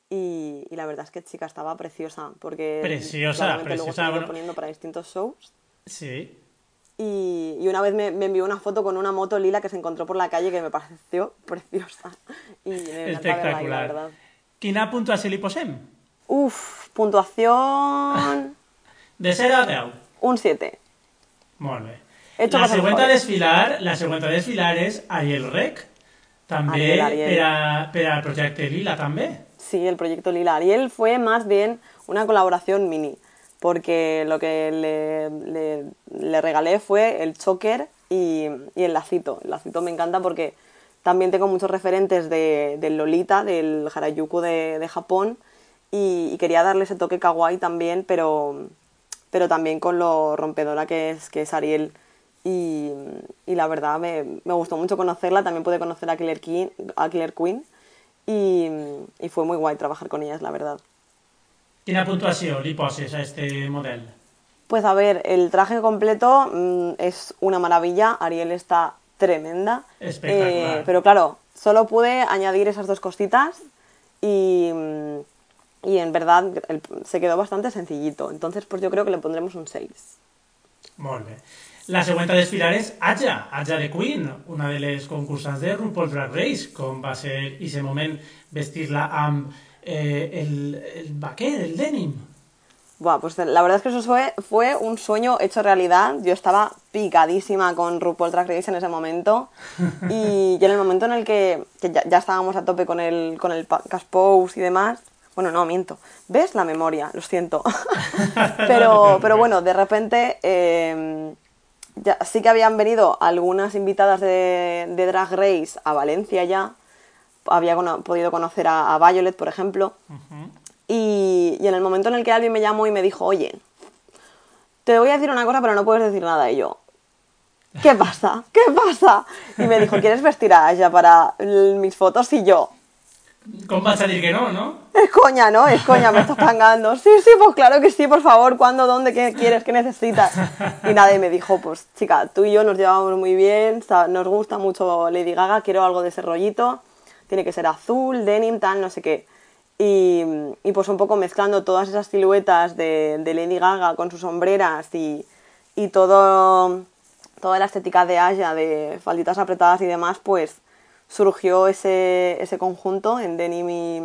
Y, y, la verdad es que chica estaba preciosa, porque preciosa, preciosa, luego se bueno. poniendo para distintos shows. Sí, y, y, una vez me, me, envió una foto con una moto lila que se encontró por la calle que me pareció (laughs) preciosa. Y me Espectacular. Ahí, la verdad. Quina puntuació li posem? Uf, puntuación... (laughs) De 0 a 10. Un 7. Molt bé. La següent a desfilar, la següent a desfilar és Ariel Rec, també Ariel, Ariel. Per, a, per al projecte Lila, també. Sí, el proyecto Lila. Ariel fue más bien una colaboración mini. Porque lo que le, le, regalé fue el choker y, y, el lacito. El lacito me encanta porque también tengo muchos referentes de, del Lolita, del Harajuku de, de Japón, y, quería darle ese toque kawaii también, pero, pero también con lo rompedora que es, que es Ariel. Y, y la verdad me, me, gustó mucho conocerla, también pude conocer a Killer, King, a Killer Queen y, y fue muy guay trabajar con ellas, la verdad. Quina puntuació li poses a este model? Pues a ver, el traje completo mmm, es una maravilla, Ariel está tremenda. Espectacular. Eh, pero claro, solo pude añadir esas dos cositas y, y en verdad el, se quedó bastante sencillito. Entonces, pues yo creo que le pondremos un 6. Molt bé. La següent a desfilar és Aja, Aja de Queen, una de les concursants de RuPaul Drag Race, com va ser aquest moment vestir-la amb eh, el, el vaquer, el denim. Buah, pues la verdad es que eso fue, fue un sueño hecho realidad. Yo estaba picadísima con RuPaul Drag Race en ese momento. (laughs) Y, y en el momento en el que, que ya, ya, estábamos a tope con el, con el cast pose y demás. Bueno, no, miento. ¿Ves? La memoria, lo siento. (laughs) pero, pero bueno, de repente eh, ya, sí que habían venido algunas invitadas de, de Drag Race a Valencia ya había podido conocer a, a, Violet, por ejemplo. Uh -huh. y, y, en el momento en el que alguien me llamó y me dijo, oye, te voy a decir una cosa, pero no puedes decir nada. Y yo, ¿qué pasa? ¿Qué pasa? Y me dijo, ¿quieres vestir a Aya para mis fotos? Y yo... ¿Cómo vas a decir que no, no? Es coña, ¿no? Es coña, me estás pangando. Sí, sí, pues claro que sí, por favor. ¿Cuándo? ¿Dónde? ¿Qué quieres? ¿Qué necesitas? Y nadie me dijo, pues chica, tú y yo nos llevamos muy bien, nos gusta mucho Lady Gaga, quiero algo de ese rollito tiene que ser azul, denim, tal, no sé qué. Y, y pues un poco mezclando todas esas siluetas de, de Lady Gaga con sus sombreras y, y todo, toda la estética de Aya, de falditas apretadas y demás, pues surgió ese, ese conjunto en denim y,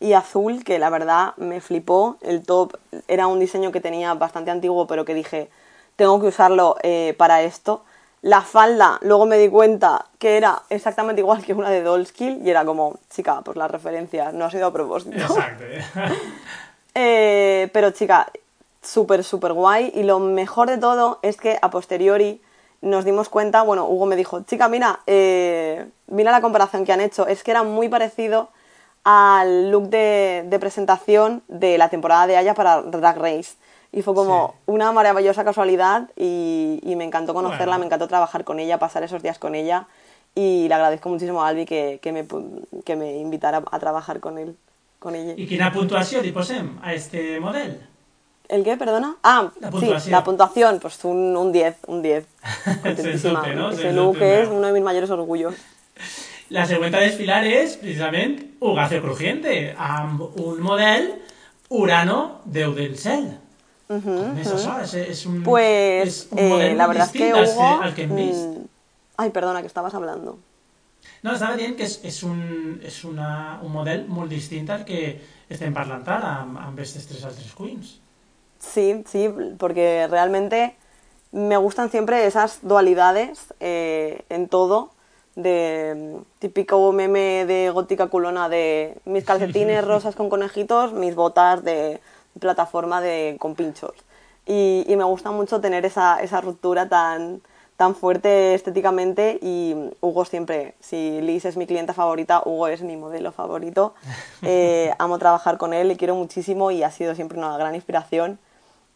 y, azul que la verdad me flipó. El top era un diseño que tenía bastante antiguo, pero que dije, tengo que usarlo eh, para esto. La falda, luego me di cuenta que era exactamente igual que una de Dollskill y era como, chica, pues la referencia no ha sido a propósito. Exacto. (laughs) eh, pero chica, súper, súper guay y lo mejor de todo es que a posteriori nos dimos cuenta, bueno, Hugo me dijo, chica, mira, eh, mira la comparación que han hecho, es que era muy parecido al look de, de presentación de la temporada de Aya para Drag Race. Y fue como una maravillosa casualidad y, y me encantó conocerla, Bueno. me encantó trabajar con ella, pasar esos días con ella y le agradezco muchísimo a Albi que, que, me, que me invitara a trabajar con él, con ella. I quina puntuació li posem a este model? ¿El qué, perdona? Ah, La sí, puntuación. la puntuación, pues un, un 10, un 10. (laughs) Contentísima. Dubte, no? Look dubte, es no. uno de mis mayores orgullos. (laughs) La següent a desfilar és, precisament, Ugacio Crujiente, amb un model Urano, Déu del cel. És, és un, Pues és un eh, la verdad es que Hugo... al que hem vist. mm, Ay, perdona, que estabas hablando. No, estava dient que és, és, un, és una, un model molt distint al que estem parlant ara amb, amb aquestes tres altres queens. Sí, sí, porque realmente me gustan siempre esas dualidades eh, en todo, de mm, típico meme de gótica culona de mis (laughs) calcetines rosas con conejitos, mis botas de plataforma de con pinchos. Y, y me gusta mucho tener esa, esa ruptura tan, tan fuerte estéticamente y Hugo siempre, si Liz es mi clienta favorita, Hugo es mi modelo favorito. (laughs) Eh, amo trabajar con él, le quiero muchísimo y ha sido siempre una gran inspiración.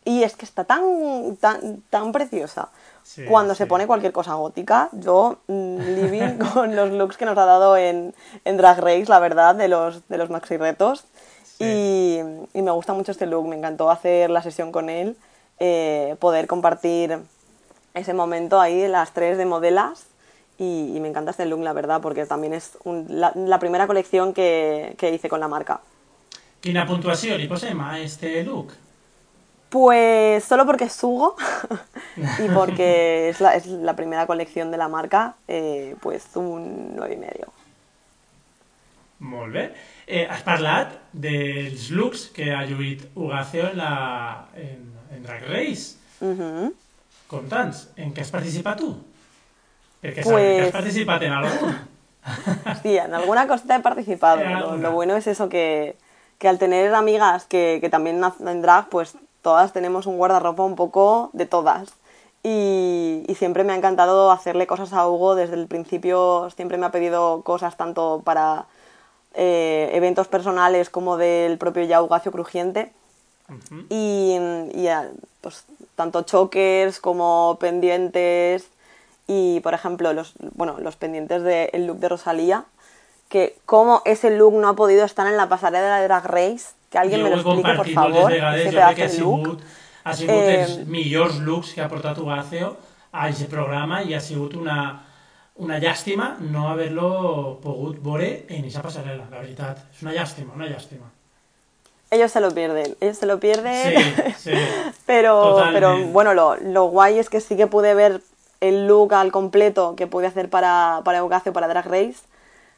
Y es que está tan, tan, tan preciosa. Sí, Cuando se pone cualquier cosa gótica, yo mm, living (laughs) con los looks que nos ha dado en, en Drag Race, la verdad, de los, de los maxi retos. Sí. Y, y me gusta mucho este look, me encantó hacer la sesión con él, eh, poder compartir ese momento ahí, las tres de modelas. Y, y me encanta este look, la verdad, porque también es un- la, la primera colección que, que hice con la marca. Quina puntuació li posem a este look? Pues solo porque es Hugo (laughs) y porque es la, es la primera colección de la marca, eh, pues un 9 y medio. Molt bé. Eh, has parlat dels looks que ha lluït Ugacio en, la, en, en Drag Race. Ujú. Conta'ns, en què has participat tu? Perquè Pues- sabem que has participat en algun. (laughs) Sí, en alguna cosita he participado. En Lo, lo bueno es eso, que, que al tener amigas que, que también hacen drag, pues todas tenemos un guardarropa un poco de todas. Y, y siempre me ha encantado hacerle cosas a Hugo. Desde el principio siempre me ha pedido cosas tanto para eh, eventos personales como del propio ya Ugacio Crujiente. Y, y, eh, pues tanto chokers como pendientes y por ejemplo los bueno los pendientes del look de Rosalía que cómo ese look no ha podido estar en la pasarela de Drag Race que alguien me lo explique por favor vegades, ese crec que pedazo ha look ha sigut Eh, els millors looks que ha portat Ugacio a aquest programa i ha sigut una, una llàstima no haver-lo pogut veure en aquesta passarel·la, la veritat. És una llàstima, una llàstima. ellos se lo pierden ellos se lo pierden Sí, sí. (laughs) pero, Totalmente. pero bueno, lo, lo guay es que sí que pude ver el look al completo que pude hacer para, para Eugacio, para Drag Race,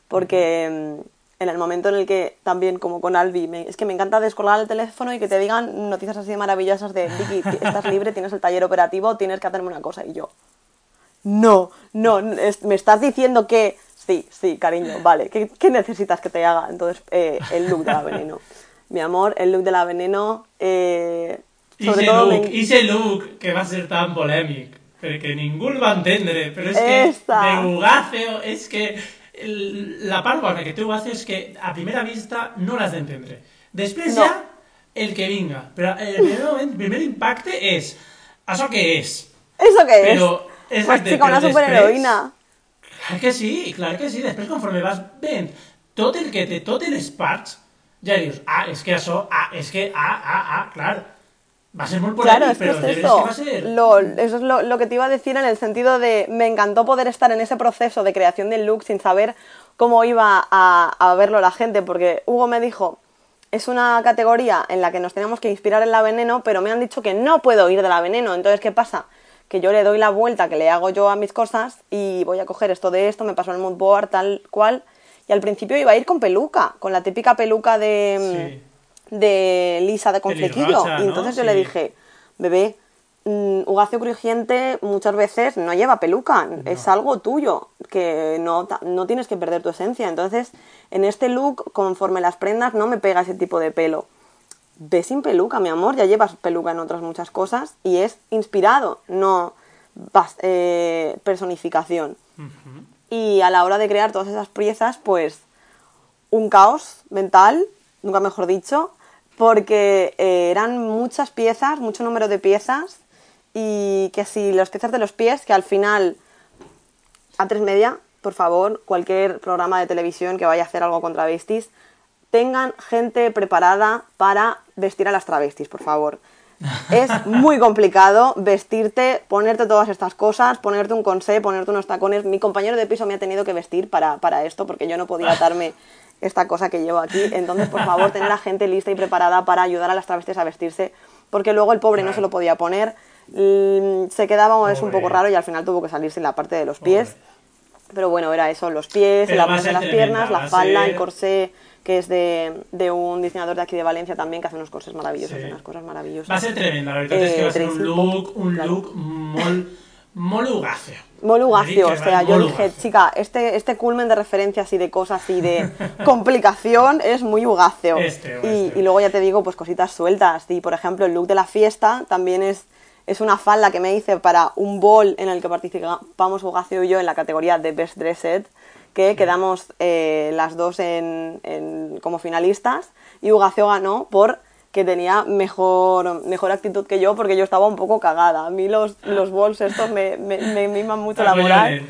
porque mm, en el momento en el que también, como con Albi, me- es que me encanta descolgar el teléfono y que te digan noticias así maravillosas de Vicky, estás libre, tienes el taller operativo, tienes que hacerme una cosa. Y yo, no, no, es- me estás diciendo que... Sí, sí, cariño, vale. ¿Qué, qué necesitas que te haga? Entonces, eh, el look de la veneno. Mi amor, el look de la veneno... Eh, sobre Ise todo look, me- ise look que va ser tan polèmic, perquè ningú el va entendre, però és que Esta. de Ugacio, és que el- la part bona que té Ugacio és que a primera vista no l'has d'entendre. Després No. ja, el que vinga. Però el primer moment, el primer impacte és, això què és? ¿Eso qué es? Pues chica, una superheroína. Clar que sí, clar que sí. Després, conforme vas veient tot el que té, totes les parts, ja dius, ah, és que això, ah, és que, ah, ah, ah, clar. Va ser molt polèmic, Claro, es que es eso. que va ser... Lo- eso es lo, lo que te iba a decir en el sentido de me encantó poder estar en ese proceso de creación del look sin saber cómo iba a, a verlo la gente, porque Hugo me dijo, es una categoría en la que nos tenemos que inspirar en la veneno, pero me han dicho que no puedo ir de la veneno. Entonces, ¿qué pasa? Que yo le doy la vuelta que le hago yo a mis cosas y voy a coger esto de esto, me paso el mood board tal cual. Y al principio iba a ir con peluca, con la típica peluca de, de Lisa de conflicillo. Pelirrocha, y ¿no? entonces yo le dije, bebé, mm, Ugacio Crujiente muchas veces no lleva peluca, es algo tuyo, que no, no tienes que perder tu esencia. Entonces, en este look, conforme las prendas, no me pega ese tipo de pelo. Ve sin peluca, mi amor, ya llevas peluca en otras muchas cosas y es inspirado, no, eh, personificación. Y a la hora de crear todas esas piezas, pues un caos mental, nunca mejor dicho, porque eh, eran muchas piezas, mucho número de piezas, y que si las piezas de los pies, que al final, a tres media, por favor, cualquier programa de televisión que vaya a hacer algo con travestis, tengan gente preparada para vestir a las travestis, por favor. Es muy complicado vestirte, ponerte todas estas cosas, ponerte un corsé, ponerte unos tacones. Mi compañero de piso me ha tenido que vestir para, para esto porque yo no podía atarme esta cosa que llevo aquí. Entonces, por favor, tener a gente lista y preparada para ayudar a las travestis a vestirse, porque luego el pobre no se lo podía poner. mm, Se quedaba es un poco raro y al final tuvo que salir sin la parte de los pies. Pero bueno, era eso, los pies, Pero la parte de las tremenda, piernas, la falda, ser- el corsé, que es de, de un diseñador de aquí de Valencia también, que hace unos corsés maravillosos, Sí. unas cosas maravillosas. Va a ser tremenda, la veritat és que Eh, va ser un Tracy look, un claro. look molt, molt ugàcio. Molt Dic ugacio, que o sea, yo dije, chica, este, este culmen de referencias y de cosas y de (laughs) complicación es muy ugáceo. Este, y, este. y luego ya te digo, pues cositas sueltas. Y por ejemplo, el look de la fiesta también es, es una falda que me hice para un ball en el que participamos Ugacio y yo en la categoría de Best Dressed, que quedamos eh, las dos en, en- como finalistas y Ugacio ganó por que tenía mejor, mejor actitud que yo porque yo estaba un poco cagada. A mí los, los balls estos me, me, me miman mucho la moral.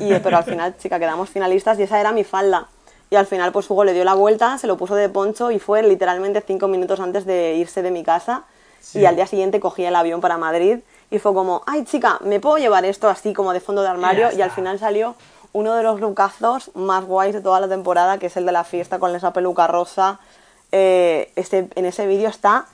Y, y- pero al final, chica, quedamos finalistas y esa era mi falda. Y al final, pues Hugo le dio la vuelta, se lo puso de poncho y fue literalmente cinco minutos antes de irse de mi casa. Sí. Y al día siguiente cogí el avión para Madrid y fue como, ay chica, ¿me puedo llevar esto así como de fondo de armario? ya Y, al final salió uno de los lookazos más guays de toda la temporada, que es el de la fiesta con esa peluca rosa. Eh, este, en ese vídeo está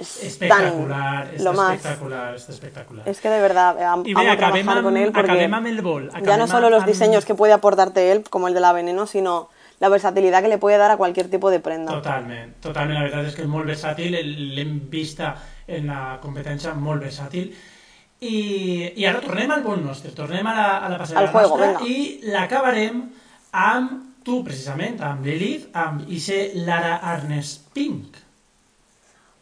Espectacular, està lo más. espectacular, està espectacular. Es que de verdad, am- I amo trabajar con amb- él porque el bol, ya no solo los diseños que puede aportarte él, como el de la veneno, sino la versatilidad que le puede dar a cualquier tipo de prenda. Totalment, totalment, la veritat és que és molt versàtil, el- l'hem vista en la competència molt versàtil. I, I ara tornem al bol nostre, tornem a la, a la passarel·la juego, nostra venga. i l'acabarem amb tu, precisament, amb Lilith, amb Ise Lara Arnes Pink.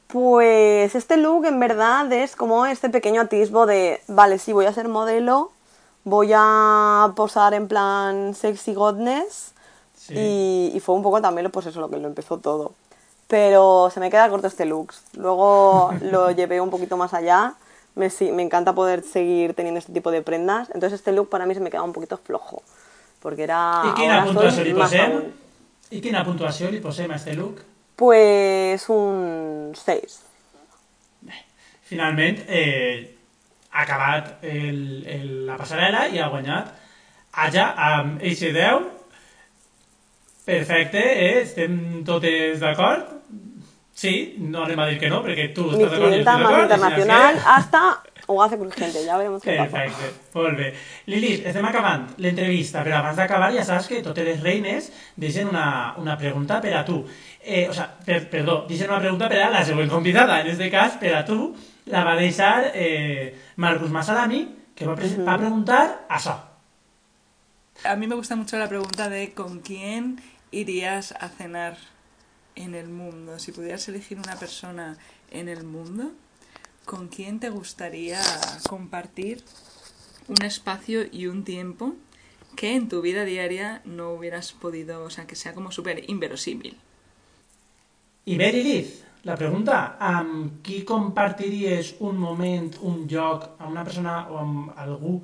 Pues este look en verdad es como este pequeño atisbo de, vale, sí, voy a ser modelo, voy a posar en plan sexy godness Sí. y, y fue un poco también pues eso lo que lo empezó todo. Pero se me queda corto este look. Luego (laughs) lo llevé un poquito más allá. Me, me encanta poder seguir teniendo este tipo de prendas. Entonces este look para mí se me queda un poquito flojo. Porque era... Más posem? aún. I quina puntuació li posem a este look? Pues un 6. Finalment, eh, acabat el, el, la passarel·la i ha guanyat allà amb eixe 10. Perfecte, eh? estem totes d'acord? Sí, no anem a dir que no, perquè tu Mi estàs d'acord i jo clienta estic más d'acord. internacional hasta Ugace Crujiente. Ya veremos qué pasa. Perfecte, molt bé. Lilith, estem acabant l'entrevista, però abans d'acabar ja saps que totes les reines deixen una, una pregunta per a tu. Eh, o sea, per, perdó, deixen una pregunta per a la següent convidada, en este cas, per a tu, la va deixar eh, Marcus Masalami, que va, pre va preguntar això. A mí me gusta mucho la pregunta de ¿con quién irías a cenar en el mundo? Si pudieras elegir una persona en el mundo, ¿con quién te gustaría compartir un espacio y un tiempo que en tu vida diaria no hubieras podido, o sea, que sea como súper inverosímil? Bé, Lilith, la pregunta, amb qui compartiries un moment, un lloc, amb una persona o amb algú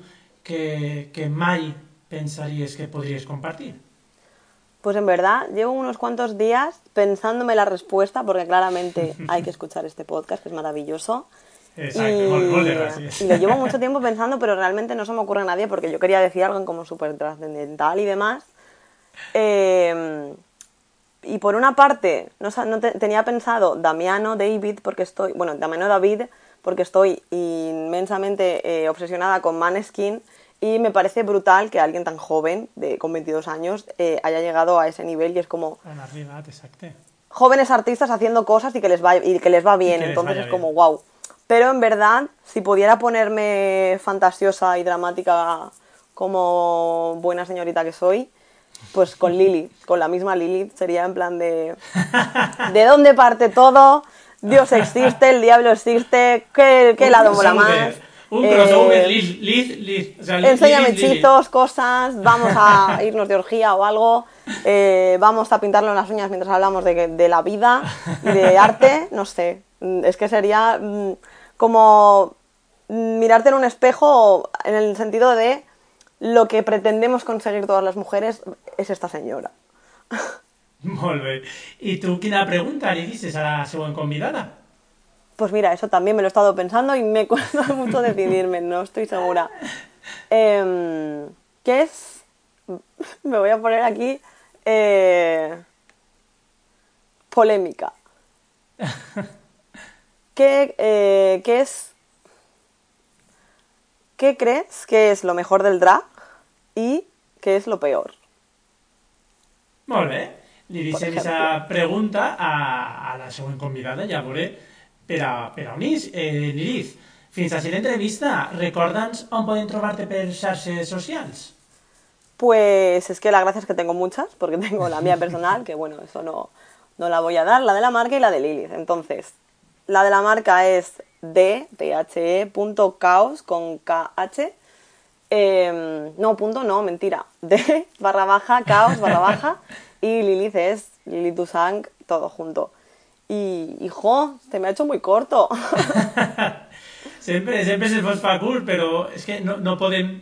que, que mai pensaries que podries compartir? Pues en verdad llevo unos cuantos días pensándome la respuesta, porque claramente (laughs) hay que escuchar este podcast, que es maravilloso. Exacto, y, lo llevo mucho tiempo pensando, pero realmente no se me ocurre a nadie porque yo quería decir algo como súper trascendental y demás. Eh, y por una parte, no, sa- no te- tenía pensado Damiano David, porque estoy, bueno, Damiano David, porque estoy inmensamente eh, obsesionada con Maneskin y me parece brutal que alguien tan joven, de, con 22 años, eh, haya llegado a ese nivel y es como exacte. jóvenes artistas haciendo cosas y que les va, y que les va bien, entonces es como bien. wow. Pero en verdad, si pudiera ponerme fantasiosa y dramática como buena señorita que soy, pues con Lili, con la misma Lili, sería en plan de (laughs) ¿de dónde parte todo? Dios existe, el diablo existe, ¿qué, qué lado mola más? Un Eh, crossover, Liz, Liz, Liz. O sea, Liz, Enséñame hechizos, cosas, vamos a (laughs) irnos de orgía o algo, eh, vamos a pintarlo las uñas mientras hablamos de, de la vida y de (laughs) arte, no sé. Mm, Es que sería mm, como mirarte en un espejo en el sentido de lo que pretendemos conseguir todas las mujeres es esta señora. Molt bé. I tu quina pregunta li dices a la següent convidada? Pues mira, eso también me lo he estado pensando y me cuesta (laughs) mucho decidirme, no estoy segura. Em, ¿Qué es? (laughs) Me voy a poner aquí eh, polémica. (laughs) ¿Qué, eh, ¿Qué es? ¿Qué crees que es lo mejor del drag y qué es lo peor? Molt bé. Li deixem aquesta pregunta a, a la següent convidada, ja veuré per a, per a. Eh, Lilith, fins a entrevista, recorda'ns on poden trobar-te per xarxes. Pues es que la gracia es que tengo muchas, porque tengo la mía personal, que bueno, eso no, no la voy a dar, la de la marca y la de Lilith. Entonces, la de la marca es d, e, punto caos con KH. em, no, punto no, mentira. D barra baja, caos barra baja. Y Lilith es Lilith Dusang, todo junto. Y, hijo, se me ha hecho muy corto. (laughs) Sempre, sempre se'ls fos fa curt, però és que no, no podem...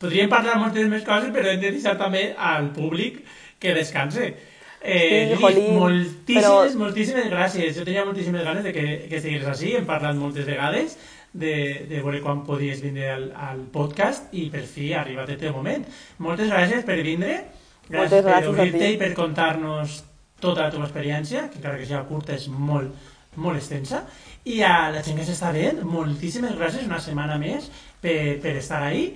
Podríem parlar moltes més coses, però hem de deixar també al públic que descanse. Eh, Sí, jolín, moltíssimes, però- moltíssimes gràcies. Jo tenia moltíssimes ganes de que, que estigués així, hem parlat moltes vegades de, de veure quan podies vindre al, al podcast i per fi ha arribat el teu moment. Moltes gràcies per vindre, gràcies Moltes per gràcies a obrir-te i per contar-nos tota la teva experiència, que encara que sigui curta és molt, molt extensa. I a la gent que s'està veient, moltíssimes gràcies una setmana més per, per estar ahí.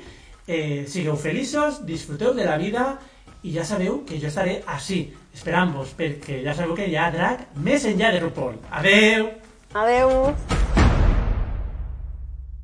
Eh, sigueu feliços, disfruteu de la vida i ja sabeu que jo estaré així, esperant-vos, perquè ja sabeu que hi ha drac més enllà de RuPaul. Adeu! Adeu.